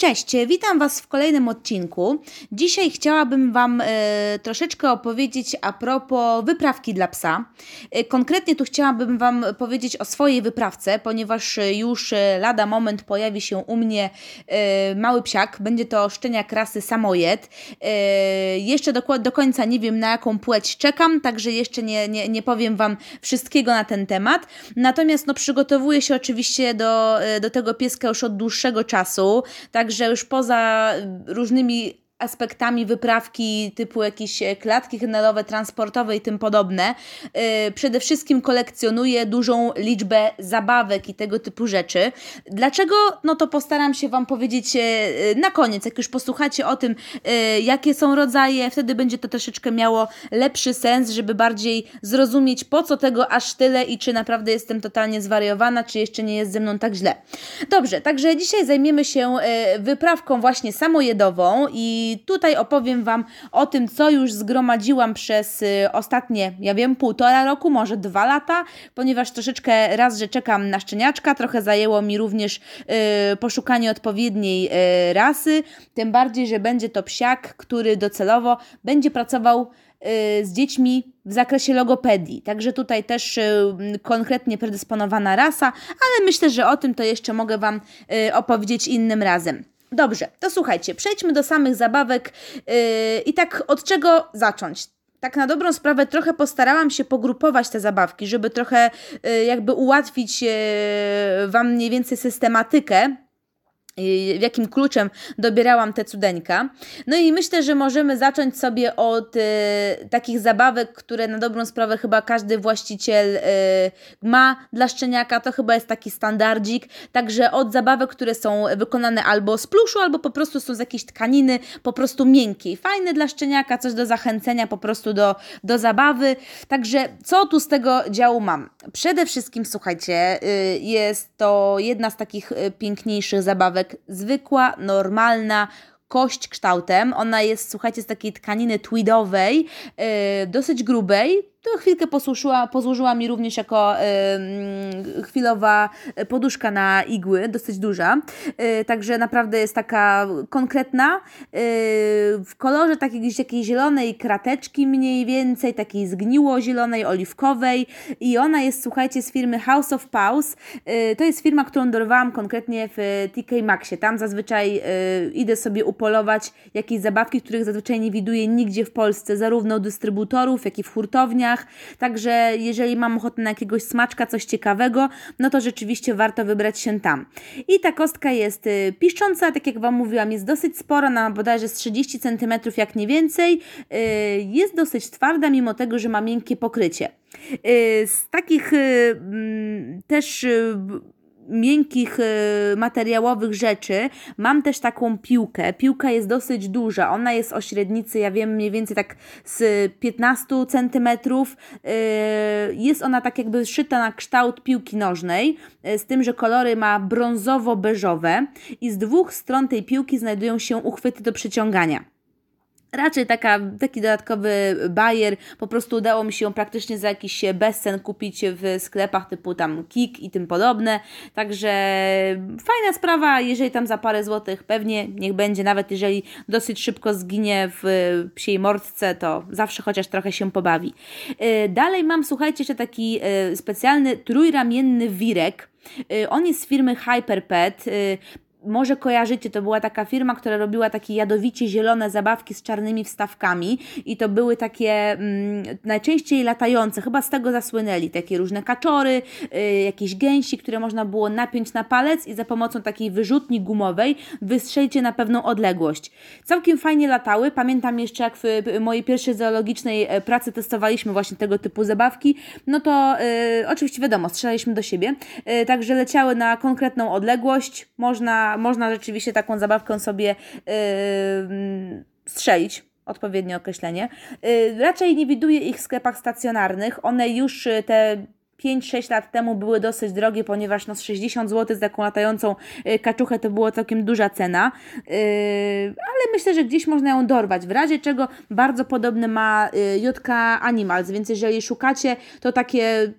Cześć, witam Was w kolejnym odcinku. Dzisiaj chciałabym Wam e, troszeczkę opowiedzieć a propos wyprawki dla psa. E, konkretnie tu chciałabym Wam powiedzieć o swojej wyprawce, ponieważ już e, lada moment pojawi się u mnie e, mały psiak. Będzie to szczeniak rasy samojed. E, jeszcze do, do końca nie wiem na jaką płeć czekam, także jeszcze nie, nie, nie powiem Wam wszystkiego na ten temat. Natomiast no, przygotowuję się oczywiście do, do tego pieska już od dłuższego czasu. Tak Także już poza różnymi aspektami wyprawki typu jakieś e, klatki chnelowe, transportowe i tym podobne. Yy, przede wszystkim kolekcjonuję dużą liczbę zabawek i tego typu rzeczy. Dlaczego? No to postaram się Wam powiedzieć yy, na koniec, jak już posłuchacie o tym, jakie są rodzaje, wtedy będzie to troszeczkę miało lepszy sens, żeby bardziej zrozumieć po co tego aż tyle i czy naprawdę jestem totalnie zwariowana, czy jeszcze nie jest ze mną tak źle. Dobrze, także dzisiaj zajmiemy się wyprawką właśnie samojedową i i tutaj opowiem Wam o tym, co już zgromadziłam przez y, ostatnie, ja wiem, półtora roku, może dwa lata, ponieważ troszeczkę raz, że czekam na szczeniaczka, trochę zajęło mi również y, poszukanie odpowiedniej y, rasy, tym bardziej, że będzie to psiak, który docelowo będzie pracował z dziećmi w zakresie logopedii. Także tutaj też konkretnie predysponowana rasa, ale myślę, że o tym to jeszcze mogę Wam opowiedzieć innym razem. Dobrze, to słuchajcie, przejdźmy do samych zabawek yy, i tak od czego zacząć? Tak na dobrą sprawę trochę postarałam się pogrupować te zabawki, żeby trochę yy, jakby ułatwić yy, Wam mniej więcej systematykę jakim kluczem dobierałam te cudeńka. No i myślę, że możemy zacząć sobie od y, takich zabawek, które na dobrą sprawę chyba każdy właściciel y, ma dla szczeniaka. To chyba jest taki standardzik. Także od zabawek, które są wykonane albo z pluszu, albo po prostu są z jakiejś tkaniny, po prostu miękkiej. Fajne dla szczeniaka, coś do zachęcenia po prostu do, do zabawy. Także co tu z tego działu mam? Przede wszystkim, słuchajcie, y, jest to jedna z takich y, piękniejszych zabawek zwykła, normalna, kość kształtem. Ona jest, słuchajcie, z takiej tkaniny tweedowej, yy, dosyć grubej, to chwilkę posłużyła, posłużyła mi również jako y, chwilowa poduszka na igły, dosyć duża. Y, także naprawdę jest taka konkretna. Y, w kolorze takiej takiej zielonej krateczki mniej więcej, takiej zgniło zielonej, oliwkowej. I ona jest, słuchajcie, z firmy House of Paws. Y, to jest firma, którą dorwałam konkretnie w TK Maxie. Tam zazwyczaj idę sobie upolować jakieś zabawki, których zazwyczaj nie widuję nigdzie w Polsce, zarówno u dystrybutorów, jak i w hurtowniach Także jeżeli mam ochotę na jakiegoś smaczka, coś ciekawego, no to rzeczywiście warto wybrać się tam. I ta kostka jest y, piszcząca, tak jak Wam mówiłam, jest dosyć spora, na bodajże z 30 cm jak nie więcej. Y, jest dosyć twarda, mimo tego, że ma miękkie pokrycie. Y, z takich mm, też miękkich y, materiałowych rzeczy mam też taką piłkę. Piłka jest dosyć duża, ona jest o średnicy, ja wiem, mniej więcej tak z 15 cm. Jest ona tak jakby szyta na kształt piłki nożnej, y, z tym, że kolory ma brązowo-beżowe i z dwóch stron tej piłki znajdują się uchwyty do przyciągania. Raczej taka, taki dodatkowy bajer, po prostu udało mi się ją praktycznie za jakiś bezcen kupić w sklepach typu tam Kik i tym podobne, także fajna sprawa, jeżeli tam za parę złotych pewnie niech będzie, nawet jeżeli dosyć szybko zginie w psiej mordce, to zawsze chociaż trochę się pobawi. Y, dalej mam, słuchajcie, jeszcze taki y, specjalny trójramienny wirek, y, on jest z firmy Hyperpet może kojarzycie, to była taka firma, która robiła takie jadowicie zielone zabawki z czarnymi wstawkami i to były takie mm, najczęściej latające, chyba z tego zasłynęli, takie różne kaczory, y, jakieś gęsi, które można było napiąć na palec i za pomocą takiej wyrzutni gumowej wystrzelić je na pewną odległość. Całkiem fajnie latały, pamiętam jeszcze jak w mojej pierwszej zoologicznej e, pracy testowaliśmy właśnie tego typu zabawki, no to y, oczywiście wiadomo, strzelaliśmy do siebie, y, także leciały na konkretną odległość, można można, rzeczywiście taką zabawkę sobie yy, strzelić odpowiednie określenie. Yy, raczej nie widuję ich w sklepach stacjonarnych. One już y, te 5-6 lat temu były dosyć drogie, ponieważ no 60 zł za taką latającą y, kaczuchę to była całkiem duża cena, yy, ale myślę, że gdzieś można ją dorwać, w razie czego bardzo podobny ma y, Jotka Animals, więc jeżeli szukacie, to takie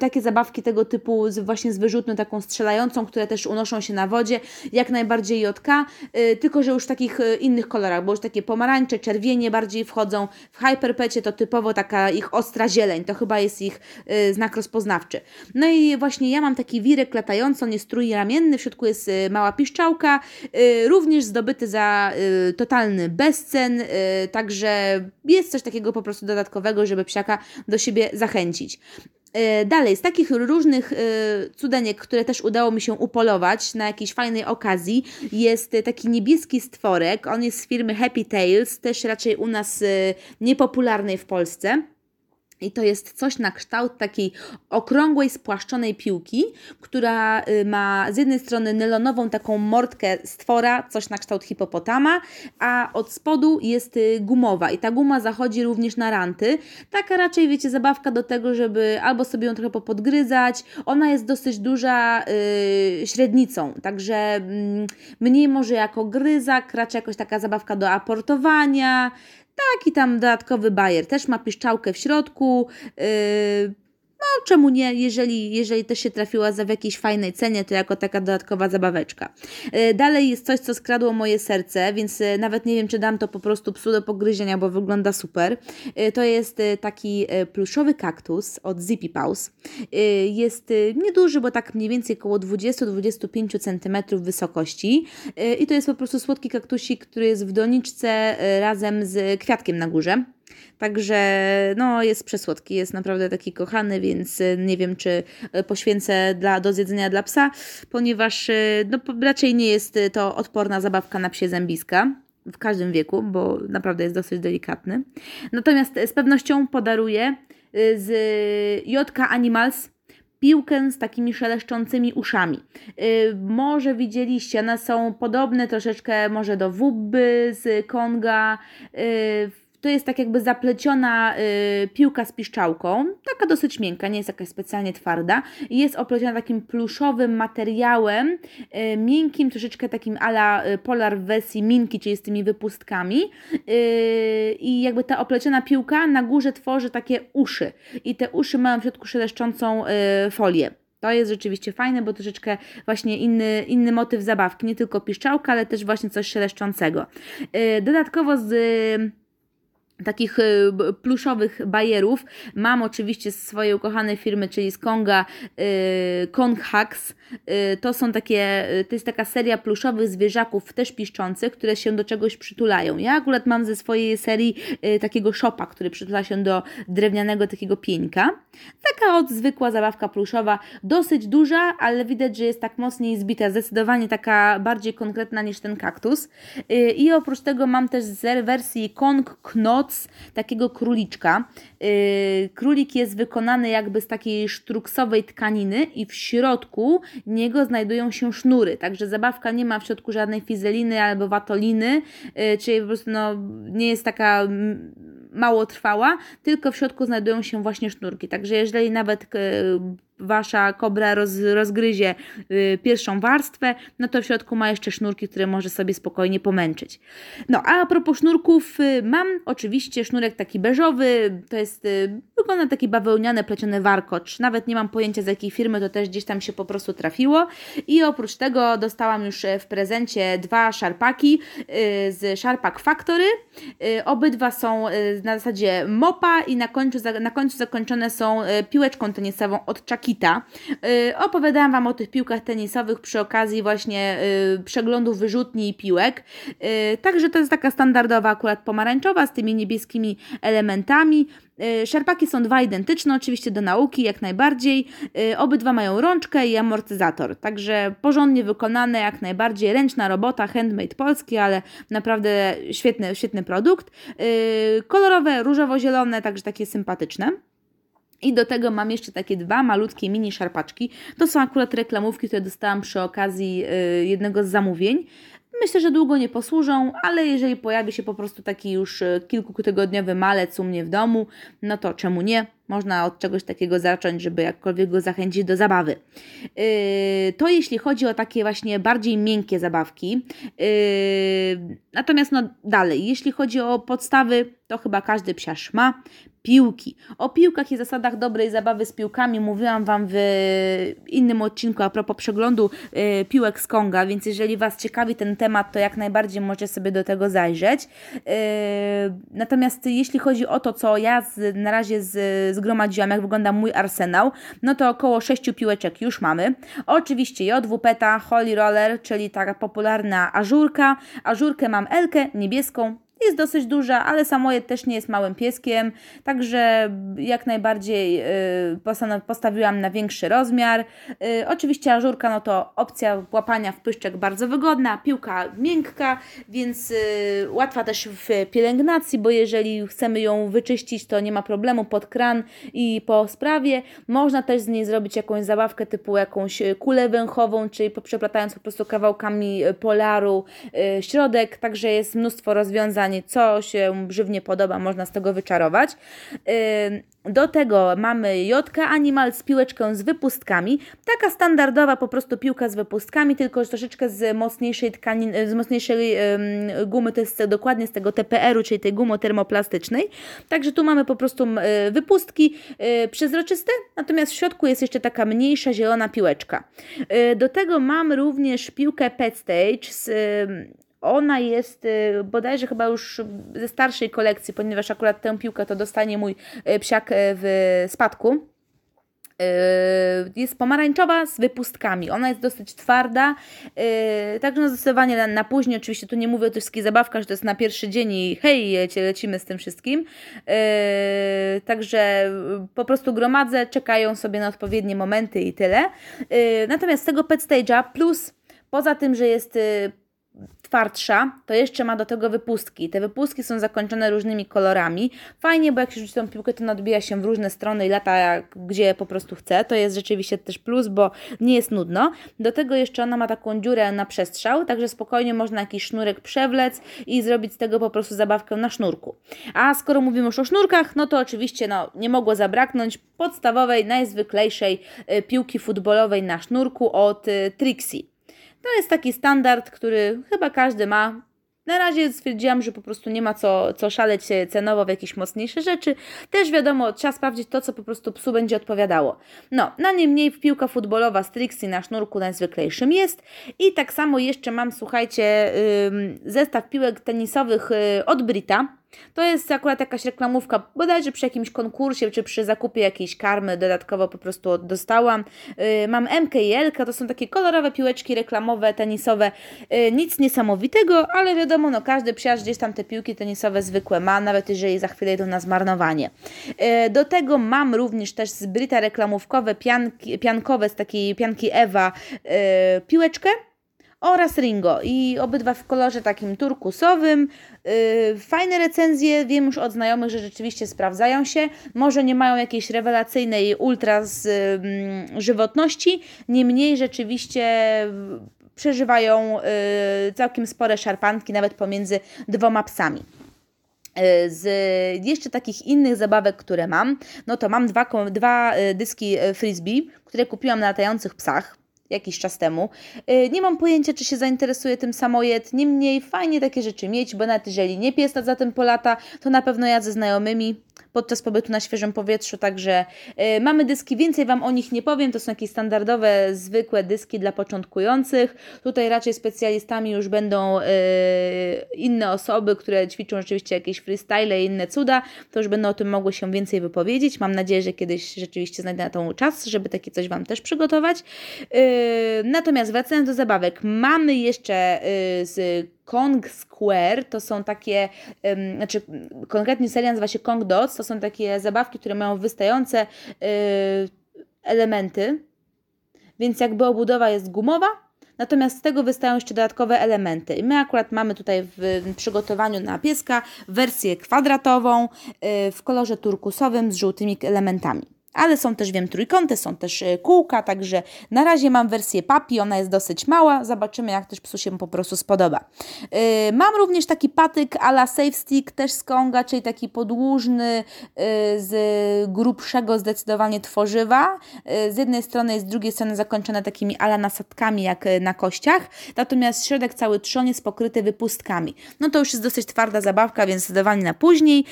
takie zabawki tego typu z, właśnie z wyrzutną, taką strzelającą, które też unoszą się na wodzie, jak najbardziej JK, yy, tylko że już w takich yy, innych kolorach, bo już takie pomarańcze, czerwienie bardziej wchodzą. W Hyperpecie to typowo taka ich ostra zieleń, to chyba jest ich yy, znak rozpoznawczy. No i właśnie ja mam taki wirek latający, on jest trójramienny, w środku jest y, mała piszczałka, y, również zdobyty za y, totalny bezcen, także jest coś takiego po prostu dodatkowego, żeby psiaka do siebie zachęcić. E, dalej, z takich różnych e, cudeniek, które też udało mi się upolować na jakiejś fajnej okazji, jest taki niebieski stworek. On jest z firmy Happy Tales, też raczej u nas e, niepopularnej w Polsce. I to jest coś na kształt takiej okrągłej, spłaszczonej piłki, która y, ma z jednej strony nylonową taką mordkę stwora, coś na kształt hipopotama, a od spodu jest y, gumowa i ta guma zachodzi również na ranty. Taka raczej, wiecie, zabawka do tego, żeby albo sobie ją trochę popodgryzać. Ona jest dosyć duża yy, średnicą, także yy, mniej może jako gryzak, raczej jakoś taka zabawka do aportowania. Taki tam dodatkowy bajer. Też ma piszczałkę w środku. Yy, no, czemu nie, jeżeli, jeżeli też się trafiła za w jakiejś fajnej cenie, to jako taka dodatkowa zabaweczka. E, dalej jest coś, co skradło moje serce, więc e, nawet nie wiem, czy dam to po prostu psu do pogryzienia, bo wygląda super. E, to jest taki pluszowy kaktus od Zippy Paws. Jest nieduży, bo tak mniej więcej około 20-25 cm wysokości i to jest po prostu słodki kaktusik, który jest w doniczce razem z kwiatkiem na górze. Także no, jest przesłodki, jest naprawdę taki kochany, więc y, nie wiem, czy y, poświęcę dla, do zjedzenia dla psa, ponieważ y, no, raczej nie jest to odporna zabawka na psie zębiska w każdym wieku, bo naprawdę jest dosyć delikatny. Natomiast z pewnością podaruję z Jotka Animals piłkę z takimi szeleszczącymi uszami. Może widzieliście, one są podobne troszeczkę może do Wubby z Konga. To jest tak jakby zapleciona y, piłka z piszczałką, taka dosyć miękka, nie jest jakaś specjalnie twarda. Jest opleciona takim pluszowym materiałem, y, miękkim, troszeczkę takim ala y, polar w wersji minki, czyli z tymi wypustkami. Y, I jakby ta opleciona piłka na górze tworzy takie uszy. I te uszy mają w środku szeleszczącą y, folię. To jest rzeczywiście fajne, bo troszeczkę właśnie inny, inny motyw zabawki, nie tylko piszczałka, ale też właśnie coś szeleszczącego. Y, dodatkowo z takich y, pluszowych bajerów. Mam oczywiście z swojej ukochanej firmy, czyli z Konga, yy, Kong Hacks. Yy, to są takie, to jest taka seria pluszowych zwierzaków też piszczących, które się do czegoś przytulają. Ja akurat mam ze swojej serii takiego szopa, który przytula się do drewnianego takiego pieńka. Taka od zwykła zabawka pluszowa, dosyć duża, ale widać, że jest tak mocniej zbita, zdecydowanie taka bardziej konkretna niż ten kaktus. I oprócz tego mam też z wersji Kong Knot takiego króliczka. Yy, królik jest wykonany jakby z takiej sztruksowej tkaniny i w środku niego znajdują się sznury, także zabawka nie ma w środku żadnej fizeliny albo watoliny, yy, czyli po prostu no, nie jest taka mało trwała, tylko w środku znajdują się właśnie sznurki. Także jeżeli nawet yy, wasza kobra roz, rozgryzie y, pierwszą warstwę, no to w środku ma jeszcze sznurki, które może sobie spokojnie pomęczyć. No a, propos sznurków, y, mam oczywiście sznurek taki beżowy, to jest, wygląda taki bawełniany, pleciony warkocz. Nawet nie mam pojęcia z jakiej firmy, to też gdzieś tam się po prostu trafiło. I oprócz tego dostałam już e, w prezencie dwa szarpaki z Sharpak Factory. Obydwa są na zasadzie mopa i na końcu, na końcu zakończone są piłeczką tenisową od Chucky Kita. Y, opowiadałam Wam o tych piłkach tenisowych przy okazji właśnie y, przeglądu wyrzutni i piłek. Także to jest taka standardowa akurat pomarańczowa z tymi niebieskimi elementami. Szarpaki są dwa identyczne, oczywiście do nauki, jak najbardziej. Obydwa mają rączkę i amortyzator, także porządnie wykonane, jak najbardziej. Ręczna robota, handmade polski, ale naprawdę świetny, świetny produkt. Kolorowe, różowo-zielone, także takie sympatyczne. I do tego mam jeszcze takie dwa malutkie mini szarpaczki. To są akurat reklamówki, które dostałam przy okazji y, jednego z zamówień. Myślę, że długo nie posłużą, ale jeżeli pojawi się po prostu taki już y, kilkutygodniowy malec u mnie w domu, no to czemu nie? Można od czegoś takiego zacząć, żeby jakkolwiek go zachęcić do zabawy. Yy, to jeśli chodzi o takie właśnie bardziej miękkie zabawki. Yy, natomiast no dalej, jeśli chodzi o podstawy, to chyba każdy psiarz ma piłki. O piłkach i zasadach dobrej zabawy z piłkami mówiłam Wam w innym odcinku a propos przeglądu y, piłek z Konga, więc jeżeli Was ciekawi ten temat, to jak najbardziej możecie sobie do tego zajrzeć. Natomiast jeśli chodzi o to, co ja na razie z, zgromadziłam, jak wygląda mój arsenał, no to około 6 piłeczek już mamy. Oczywiście JWPeta, Holy Roller, czyli taka popularna ażurka. Ażurkę mam Elkę, niebieską, jest dosyć duża, ale samojed też nie jest małym pieskiem, także jak najbardziej y, postawiłam na większy rozmiar. Y, oczywiście ażurka, no to opcja łapania w pyszczek bardzo wygodna, piłka miękka, więc y, łatwa też w pielęgnacji, bo jeżeli chcemy ją wyczyścić, to nie ma problemu pod kran i po sprawie. Można też z niej zrobić jakąś zabawkę typu jakąś kulę węchową, czyli przeplatając po prostu kawałkami polaru środek, także jest mnóstwo rozwiązań co się żywnie podoba, można z tego wyczarować. Do tego mamy Jotka Animal z piłeczką z wypustkami. Taka standardowa po prostu piłka z wypustkami, tylko troszeczkę z mocniejszej tkaniny, z mocniejszej gumy, to jest dokładnie z tego TPR-u, czyli tej gumy termoplastycznej. Także tu mamy po prostu wypustki y, przezroczyste, natomiast w środku jest jeszcze taka mniejsza zielona piłeczka. Y, do tego mam również piłkę Pet Stage z ona jest y, bodajże chyba już ze starszej kolekcji, ponieważ akurat tę piłkę to dostanie mój y, psiak y, w spadku. Jest pomarańczowa z wypustkami. Ona jest dosyć twarda, także no zdecydowanie na, na później. Oczywiście tu nie mówię o tych wszystkich zabawkach, że to jest na pierwszy dzień i hej, lecimy z tym wszystkim. Także po prostu gromadzę, czekają sobie na odpowiednie momenty i tyle. Natomiast z tego Pet Stage'a plus Poza tym, że jest twardsza, to jeszcze ma do tego wypustki. Te wypustki są zakończone różnymi kolorami. Fajnie, bo jak się rzuci tą piłkę, to nadbija się w różne strony i lata gdzie po prostu chce. To jest rzeczywiście też plus, bo nie jest nudno. Do tego jeszcze ona ma taką dziurę na przestrzał, także spokojnie można jakiś sznurek przewlec i zrobić z tego po prostu zabawkę na sznurku. A skoro mówimy już o sznurkach, no to oczywiście no, nie mogło zabraknąć podstawowej, najzwyklejszej y, piłki futbolowej na sznurku od y, Trixie. To jest taki standard, który chyba każdy ma. Na razie stwierdziłam, że po prostu nie ma co, co szaleć cenowo w jakieś mocniejsze rzeczy. Też wiadomo, trzeba sprawdzić to, co po prostu psu będzie odpowiadało. No, na niemniej piłka futbolowa Strixie na sznurku najzwyklejszym jest. I tak samo jeszcze mam, słuchajcie, zestaw piłek tenisowych yy, od Brita to jest akurat jakaś reklamówka, bodajże przy jakimś konkursie, czy przy zakupie jakiejś karmy dodatkowo po prostu dostałam. Yy, mam MK i L, to są takie kolorowe piłeczki reklamowe, tenisowe. Yy, nic niesamowitego, ale wiadomo, no każdy psiarz gdzieś tam te piłki tenisowe zwykłe ma, nawet jeżeli za chwilę idą na zmarnowanie. Yy, do tego mam również też z Brita reklamówkowe, pianki, piankowe z takiej pianki Ewa yy, piłeczkę oraz Ringo i obydwa w kolorze takim turkusowym. Yy, fajne recenzje, wiem już od znajomych, że rzeczywiście sprawdzają się. Może nie mają jakiejś rewelacyjnej ultra z yy, żywotności, niemniej rzeczywiście przeżywają yy, całkiem spore szarpanki nawet pomiędzy dwoma psami. Yy, z jeszcze takich innych zabawek, które mam, no to mam dwa, dwa yy, dyski frisbee, które kupiłam na latających psach jakiś czas temu. Y, nie mam pojęcia, czy się zainteresuje tym samojed, niemniej fajnie takie rzeczy mieć, bo nawet jeżeli nie pies za tym polata, to na pewno ja ze znajomymi podczas pobytu na świeżym powietrzu, także y, mamy dyski, więcej Wam o nich nie powiem, to są jakieś standardowe, zwykłe dyski dla początkujących. Tutaj raczej specjalistami już będą y, inne osoby, które ćwiczą rzeczywiście jakieś freestyle i inne cuda, to już będą o tym mogły się więcej wypowiedzieć. Mam nadzieję, że kiedyś rzeczywiście znajdę na to czas, żeby takie coś Wam też przygotować. Natomiast wracając do zabawek, mamy jeszcze z Kong Square to są takie, znaczy konkretnie seria nazywa się Kong Dots, to są takie zabawki, które mają wystające y, elementy, więc jakby obudowa jest gumowa, natomiast z tego wystają jeszcze dodatkowe elementy. I my akurat mamy tutaj w przygotowaniu na pieska wersję kwadratową y, w kolorze turkusowym z żółtymi elementami. Ale są też, wiem, trójkąty, są też e, kółka, także na razie mam wersję papi, ona jest dosyć mała, zobaczymy jak też psu się po prostu spodoba. Yy, mam również taki patyk a la Safe Stick, też z Konga, czyli taki podłużny, yy, z grubszego zdecydowanie tworzywa. Yy, z jednej strony jest z drugiej strony zakończone takimi ala nasadkami jak na kościach, natomiast środek cały trzon jest pokryty wypustkami. No to już jest dosyć twarda zabawka, więc zdecydowanie na później.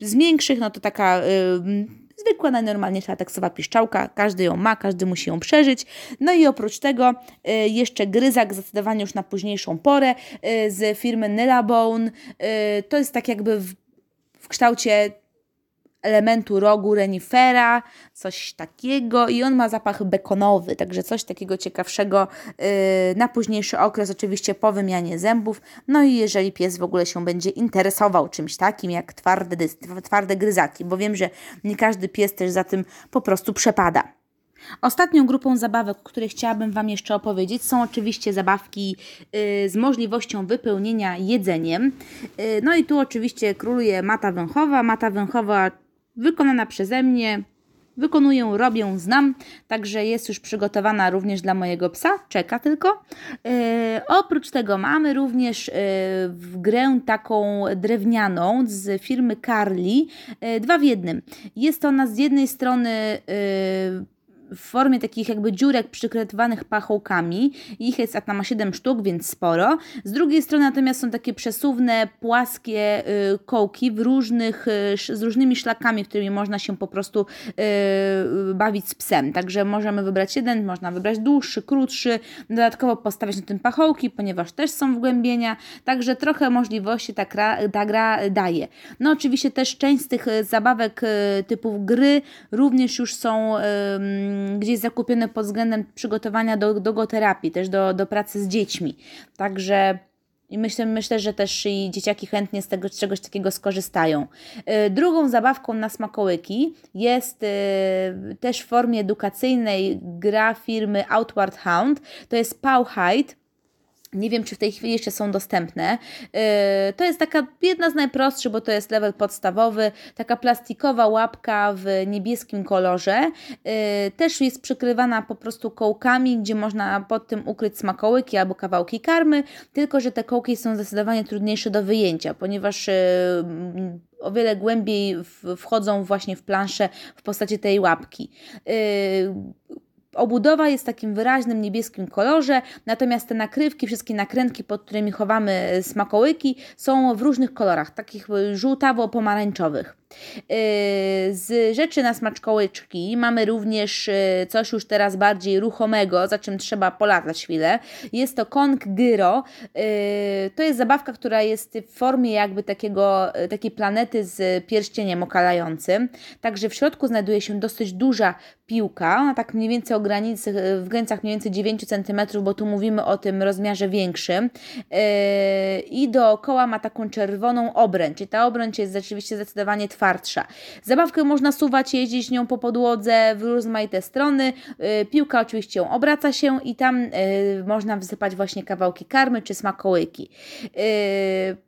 z większych, no to taka Zwykła, najnormalniejsza teksowa piszczałka, każdy ją ma, każdy musi ją przeżyć. No i oprócz tego y, jeszcze gryzak, zdecydowanie już na późniejszą porę, y, z firmy Nylabone. Y, to jest tak jakby w, w kształcie elementu rogu renifera, coś takiego i on ma zapach bekonowy, także coś takiego ciekawszego yy, na późniejszy okres, oczywiście po wymianie zębów. No i jeżeli pies w ogóle się będzie interesował czymś takim jak twarde, twarde gryzaki, bo wiem, że nie każdy pies też za tym po prostu przepada. Ostatnią grupą zabawek, o której chciałabym Wam jeszcze opowiedzieć, są oczywiście zabawki y, z możliwością wypełnienia jedzeniem. Y, no i tu oczywiście króluje mata węchowa. Mata węchowa wykonana przeze mnie. Wykonuję, robię, znam, także jest już przygotowana również dla mojego psa, czeka tylko. E, oprócz tego mamy również e, w grę taką drewnianą z firmy Carly, e, dwa w jednym. Jest ona z jednej strony w formie takich jakby dziurek przykrywanych pachołkami. Ich jest, jak ma 7 sztuk, więc sporo. Z drugiej strony natomiast są takie przesuwne, płaskie y, kołki w różnych, y, z różnymi szlakami, którymi można się po prostu y, bawić z psem. Także możemy wybrać jeden, można wybrać dłuższy, krótszy, dodatkowo postawić na tym pachołki, ponieważ też są wgłębienia, także trochę możliwości ta gra, ta gra daje. No oczywiście też część z tych zabawek typu gry również już są gdzieś zakupione pod względem przygotowania do dogoterapii, też do, do pracy z dziećmi. Także i myślę, myślę, że też i dzieciaki chętnie z tego z czegoś takiego skorzystają. Y, drugą zabawką na smakołyki jest y, też w formie edukacyjnej gra firmy Outward Hound. To jest Powhide. Nie wiem, czy w tej chwili jeszcze są dostępne. Yy, to jest taka jedna z najprostszych, bo to jest level podstawowy, taka plastikowa łapka w niebieskim kolorze. Yy, też jest przykrywana po prostu kołkami, gdzie można pod tym ukryć smakołyki albo kawałki karmy, tylko że te kołki są zdecydowanie trudniejsze do wyjęcia, ponieważ yy, o wiele głębiej wchodzą właśnie w planszę w postaci tej łapki. Obudowa jest w takim wyraźnym niebieskim kolorze, natomiast te nakrywki, wszystkie nakrętki, pod którymi chowamy smakołyki, są w różnych kolorach, takich żółtawo-pomarańczowych. Yy, z rzeczy na smaczkołyczki mamy również yy, coś już teraz bardziej ruchomego, za czym trzeba polatać chwilę. Jest to Kong Gyro. Yy, to jest zabawka, która jest w formie jakby takiego, takiej planety z pierścieniem okalającym. Także w środku znajduje się dosyć duża piłka, tak mniej więcej o granicy, w granicach mniej więcej 9 cm, bo tu mówimy o tym rozmiarze większym. I dookoła ma taką czerwoną obręcz. I ta obręcz jest rzeczywiście zdecydowanie twardsza. Zabawkę można suwać, jeździć nią po podłodze w rozmaite strony. Y, piłka oczywiście ją obraca się i tam y, można wsypać właśnie kawałki karmy czy smakołyki.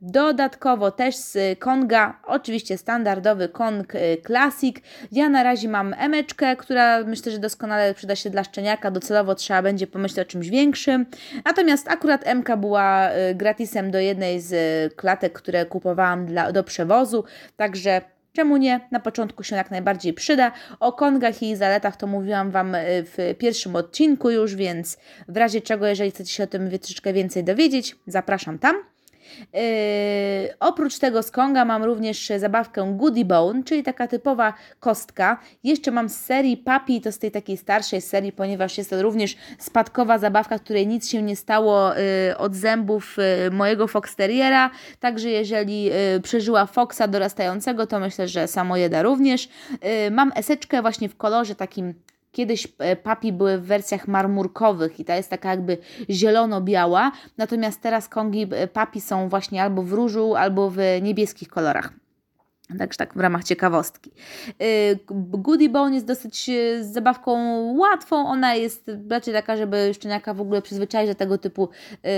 Dodatkowo też z Konga, oczywiście standardowy Kong Classic. Ja na razie mam emeczkę, która myślę, że doskonale przyda się dla szczeniaka. Docelowo trzeba będzie pomyśleć o czymś większym. Natomiast akurat MK była gratisem do jednej z klatek, które kupowałam dla, do przewozu, także Czemu nie? Na początku się jak najbardziej przyda. O kongach i zaletach to mówiłam Wam y, w pierwszym odcinku już, więc w razie czego, jeżeli chcecie się o tym troszeczkę więcej dowiedzieć, zapraszam tam. Yy, oprócz tego z Konga mam również zabawkę Goody Bone, czyli taka typowa kostka. Jeszcze mam z serii Papi, to z tej takiej starszej serii, ponieważ jest to również spadkowa zabawka, której nic się nie stało yy, od zębów yy, mojego Fox Terriera. Także jeżeli yy, przeżyła Foxa dorastającego, to myślę, że samojeda również. Yy, mam eseczkę właśnie w kolorze takim Kiedyś e, papi były w wersjach marmurkowych i ta jest taka jakby zielono-biała, natomiast teraz kongi e, papi są właśnie albo w różu, albo w niebieskich kolorach. Także tak w ramach ciekawostki. Y, Goody Bone jest dosyć y, zabawką łatwą. Ona jest raczej taka, żeby szczeniaka w ogóle przyzwyczaić do tego typu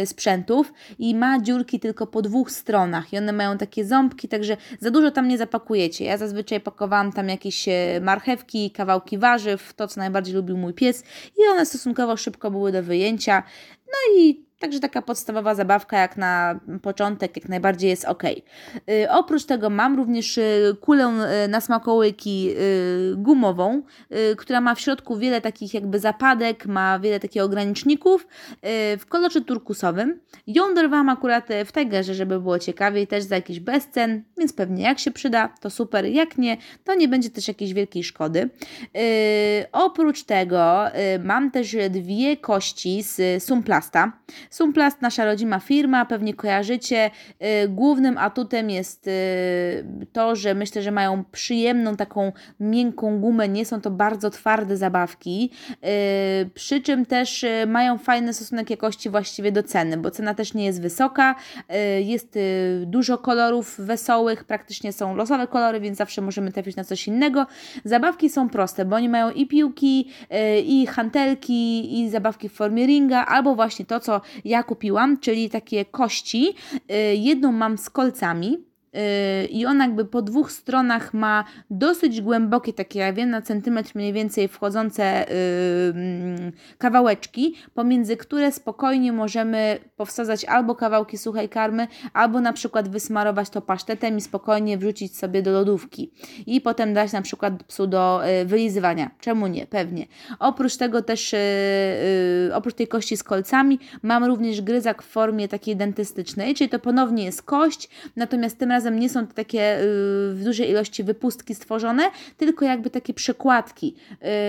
y, sprzętów i ma dziurki tylko po dwóch stronach i one mają takie ząbki, także za dużo tam nie zapakujecie. Ja zazwyczaj pakowałam tam jakieś marchewki, kawałki warzyw, to co najbardziej lubił mój pies i one stosunkowo szybko były do wyjęcia. No i Także taka podstawowa zabawka jak na początek jak najbardziej jest ok. Oprócz tego mam również yy, kulę yy, na smakołyki y, gumową, y, która ma w środku wiele takich jakby zapadek, ma wiele takich ograniczników y, w kolorze turkusowym. Ją dorwałam akurat w Tigerze, żeby było ciekawiej, też za jakiś bezcen, więc pewnie jak się przyda, to super, jak nie, to nie będzie też jakiejś wielkiej szkody. Oprócz tego mam też dwie kości z Sumplasta. Sumplast, nasza rodzima firma, pewnie kojarzycie. Y, głównym atutem jest y, to, że myślę, że mają przyjemną taką miękką gumę, nie są to bardzo twarde zabawki, y, przy czym też mają fajny stosunek jakości właściwie do ceny, bo cena też nie jest wysoka, jest dużo kolorów wesołych, praktycznie są losowe kolory, więc zawsze możemy trafić na coś innego. Zabawki są proste, bo oni mają i piłki, i hantelki, i zabawki w formie ringa, albo właśnie to, co ja kupiłam, czyli takie kości. Y, jedną mam z kolcami, i ona jakby po dwóch stronach ma dosyć głębokie, takie ja wiem, na centymetr mniej więcej wchodzące yy, kawałeczki, pomiędzy które spokojnie możemy powsadzać albo kawałki suchej karmy, albo na przykład wysmarować to pasztetem i spokojnie wrzucić sobie do lodówki i potem dać na przykład psu do yy, wylizywania. Czemu nie? Pewnie. Oprócz tego też, yy, oprócz tej kości z kolcami, mam również gryzak w formie takiej dentystycznej, czyli to ponownie jest kość, natomiast tym razem razem nie są to takie y, w dużej ilości wypustki stworzone, tylko jakby takie przekładki,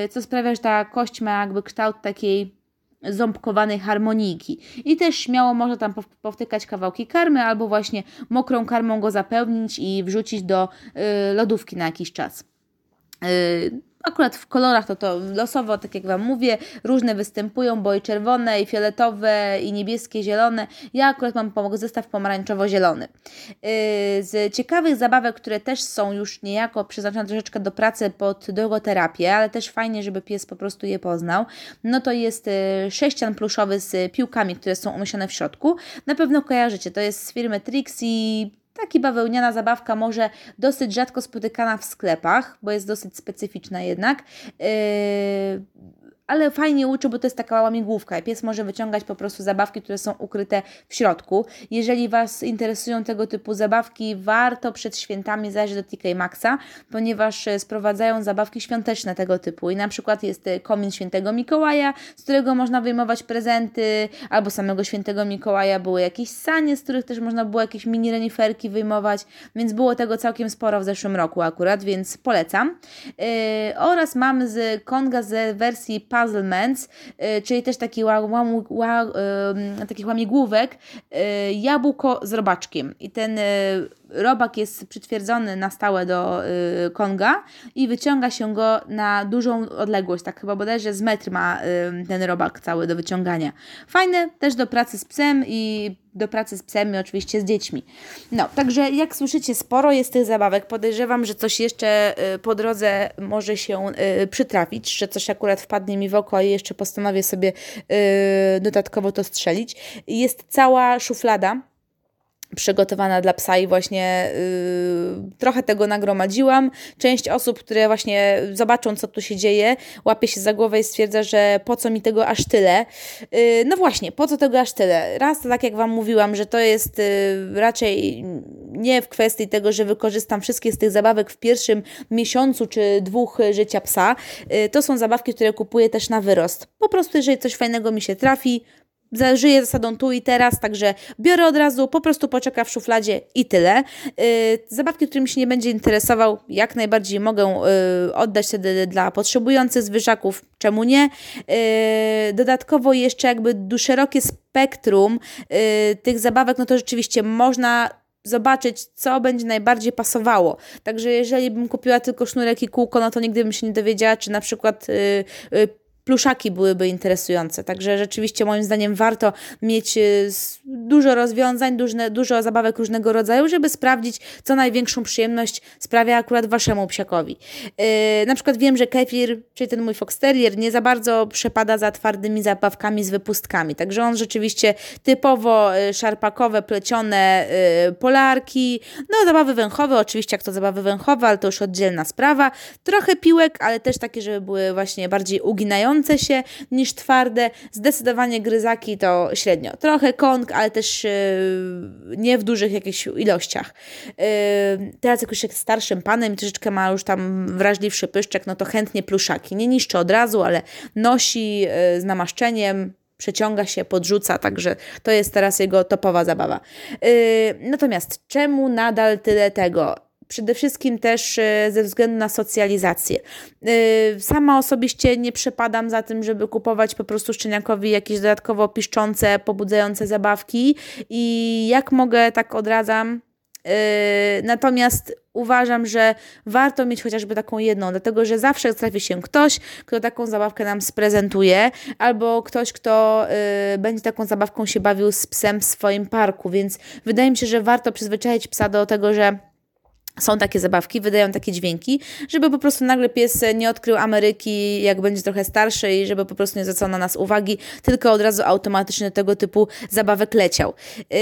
y, co sprawia, że ta kość ma jakby kształt takiej ząbkowanej harmonijki. I też śmiało można tam powtykać kawałki karmy, albo właśnie mokrą karmą go zapełnić i wrzucić do y, lodówki na jakiś czas. Akurat w kolorach to to losowo, tak jak Wam mówię, różne występują, bo i czerwone, i fioletowe, i niebieskie, zielone. Ja akurat mam zestaw pomarańczowo-zielony. Yy, z ciekawych zabawek, które też są już niejako przeznaczone troszeczkę do pracy pod drogoterapię, ale też fajnie, żeby pies po prostu je poznał, no to jest yy, sześcian pluszowy z piłkami, które są umieszczone w środku. Na pewno kojarzycie, to jest z firmy Trixie Taki bawełniana zabawka może dosyć rzadko spotykana w sklepach, bo jest dosyć specyficzna jednak. Yy, ale fajnie uczy, bo to jest taka łamigłówka. Pies może wyciągać po prostu zabawki, które są ukryte w środku. Jeżeli Was interesują tego typu zabawki, warto przed świętami zajrzeć do TK Maxa, ponieważ e, sprowadzają zabawki świąteczne tego typu. I na przykład jest e, komin świętego Mikołaja, z którego można wyjmować prezenty, albo samego świętego Mikołaja były jakieś sanie, z których też można było jakieś mini reniferki wyjmować, więc było tego całkiem sporo w zeszłym roku akurat, więc polecam. Yy, oraz mam z Konga z wersji Puzzlements, y, czyli też taki ła, ła, ła, y, takich łamigłówek, y, jabłko z robaczkiem. I ten robak jest przytwierdzony na stałe do y, Konga i wyciąga się go na dużą odległość, tak chyba bodajże z metr ma y, ten robak cały do wyciągania. Fajne też do pracy z psem i do pracy z psem i oczywiście z dziećmi. No, także jak słyszycie, sporo jest tych zabawek. Podejrzewam, że coś jeszcze y, po drodze może się y, przytrafić, że coś akurat wpadnie mi w oko i jeszcze postanowię sobie y, dodatkowo to strzelić. Jest cała szuflada przygotowana dla psa i właśnie yy, trochę tego nagromadziłam. Część osób, które właśnie zobaczą, co tu się dzieje, łapie się za głowę i stwierdza, że po co mi tego aż tyle. Yy, no właśnie, po co tego aż tyle? Raz, tak jak Wam mówiłam, że to jest yy, raczej nie w kwestii tego, że wykorzystam wszystkie z tych zabawek w pierwszym miesiącu czy dwóch życia psa. Y, to są zabawki, które kupuję też na wyrost. Po prostu, jeżeli coś fajnego mi się trafi, żyję zasadą tu i teraz, także biorę od razu, po prostu poczeka w szufladzie i tyle. Yy, zabawki, którymi się nie będzie interesował, jak najbardziej mogę yy, oddać wtedy dla potrzebujących zwierzaków, czemu nie. Yy, dodatkowo jeszcze jakby szerokie spektrum tych zabawek, no to rzeczywiście można zobaczyć, co będzie najbardziej pasowało. Także jeżeli bym kupiła tylko sznurek i kółko, no to nigdy bym się nie dowiedziała, czy na przykład pluszaki byłyby interesujące. Także rzeczywiście moim zdaniem warto mieć y, dużo rozwiązań, dużo, dużo zabawek różnego rodzaju, żeby sprawdzić, co największą przyjemność sprawia akurat waszemu psiakowi. Yy, na przykład wiem, że kefir, czyli ten mój fox terrier, nie za bardzo przepada za twardymi zabawkami z wypustkami. Także on rzeczywiście typowo y, szarpakowe, plecione yy, polarki, no zabawy węchowe, oczywiście jak to zabawy węchowe, ale to już oddzielna sprawa. Trochę piłek, ale też takie, żeby były właśnie bardziej uginające się niż twarde. Zdecydowanie gryzaki to średnio. Trochę kong, ale też yy, nie w dużych jakichś ilościach. Yy, teraz jak już jest starszym panem troszeczkę ma już tam wrażliwszy pyszczek, no to chętnie pluszaki. Nie niszczy od razu, ale nosi yy, z namaszczeniem, przeciąga się, podrzuca, także to jest teraz jego topowa zabawa. Yy, natomiast czemu nadal tyle tego? Przede wszystkim też e, ze względu na socjalizację. E, sama osobiście nie przepadam za tym, żeby kupować po prostu szczeniakowi jakieś dodatkowo piszczące, pobudzające zabawki i jak mogę, tak odradzam. E, natomiast uważam, że warto mieć chociażby taką jedną, dlatego że zawsze trafi się ktoś, kto taką zabawkę nam sprezentuje, albo ktoś, kto będzie taką zabawką się bawił z psem w swoim parku, więc wydaje mi się, że warto przyzwyczaić psa do tego, że są takie zabawki, wydają takie dźwięki, żeby po prostu nagle pies nie odkrył Ameryki, jak będzie trochę starszy i żeby po prostu nie zwracał na nas uwagi, tylko od razu automatycznie tego typu zabawek leciał. Yy,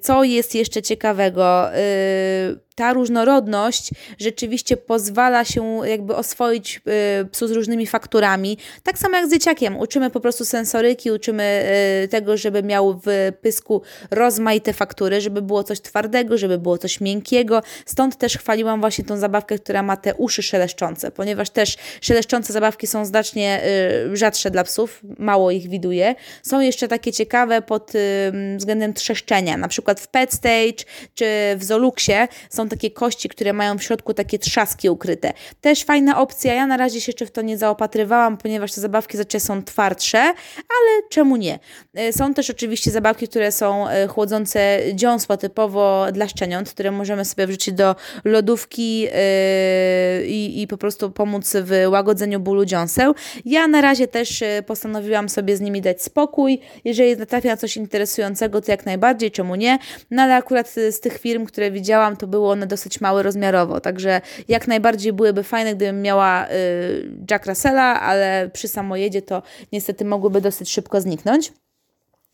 co jest jeszcze ciekawego? Yy, ta różnorodność rzeczywiście pozwala się jakby oswoić y, psu z różnymi fakturami. Tak samo jak z dzieciakiem. Uczymy po prostu sensoryki, uczymy y, tego, żeby miał w pysku rozmaite faktury, żeby było coś twardego, żeby było coś miękkiego. Stąd też chwaliłam właśnie tą zabawkę, która ma te uszy szeleszczące, ponieważ też szeleszczące zabawki są znacznie y, rzadsze dla psów, mało ich widuje. Są jeszcze takie ciekawe pod względem trzeszczenia, na przykład w Pet Stage czy w Zoluxie są takie kości, które mają w środku takie trzaski ukryte. Też fajna opcja, ja na razie się jeszcze w to nie zaopatrywałam, ponieważ te zabawki zacie są twardsze, ale czemu nie? E, są też oczywiście zabawki, które są e, chłodzące dziąsła typowo dla szczeniąt, które możemy sobie wrzucić do lodówki yy, i, i po prostu pomóc w łagodzeniu bólu dziąseł. Ja na razie też postanowiłam sobie z nimi dać spokój. Jeżeli natrafię na coś interesującego, to jak najbardziej, czemu nie? No ale akurat z tych firm, które widziałam, to było one dosyć małe rozmiarowo, także jak najbardziej byłyby fajne, gdybym miała y, Jack Russella, ale przy samojedzie to niestety mogłyby dosyć szybko zniknąć.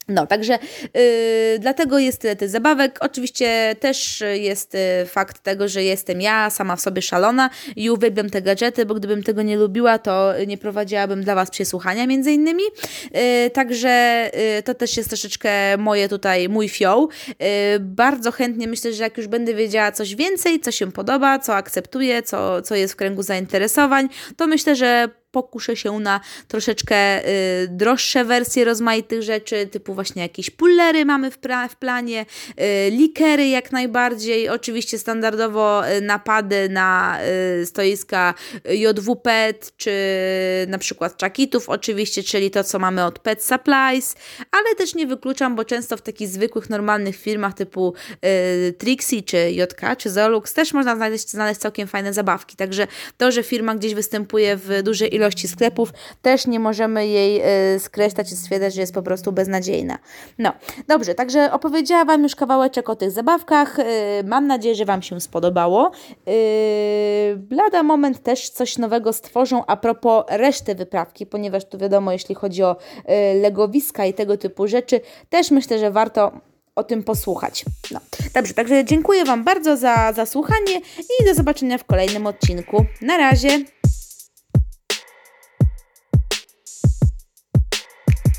No, także yy, dlatego jest tyle tych zabawek. Oczywiście też jest yy, fakt tego, że jestem ja sama w sobie szalona i uwielbiam te gadżety, bo gdybym tego nie lubiła, to nie prowadziłabym dla Was przesłuchania między innymi. Yy, także y, to też jest troszeczkę moje tutaj, mój fioł. Y, bardzo chętnie myślę, że jak już będę wiedziała coś więcej, co się podoba, co akceptuję, co, co jest w kręgu zainteresowań, to myślę, że pokuszę się na troszeczkę y, droższe wersje rozmaitych rzeczy, typu właśnie jakieś pullery mamy w, w planie, y, likery jak najbardziej, oczywiście standardowo y, napady na stoiska JWPET, czy na przykład czakitów oczywiście, czyli to, co mamy od Pet Supplies, ale też nie wykluczam, bo często w takich zwykłych, normalnych firmach typu y, Trixie, czy JK, czy Zolux też można znaleźć, znaleźć całkiem fajne zabawki, także to, że firma gdzieś występuje w dużej ilości sklepów, też nie możemy jej y, skreślać i stwierdzać, że jest po prostu beznadziejna. No, dobrze, także opowiedziałam Wam już kawałeczek o tych zabawkach. Y, mam nadzieję, że Wam się spodobało. Y, lada moment też coś nowego stworzą a propos reszty wyprawki, ponieważ tu wiadomo, jeśli chodzi o legowiska i tego typu rzeczy, też myślę, że warto o tym posłuchać. No. Dobrze, także dziękuję Wam bardzo za, za słuchanie i do zobaczenia w kolejnym odcinku. Na razie!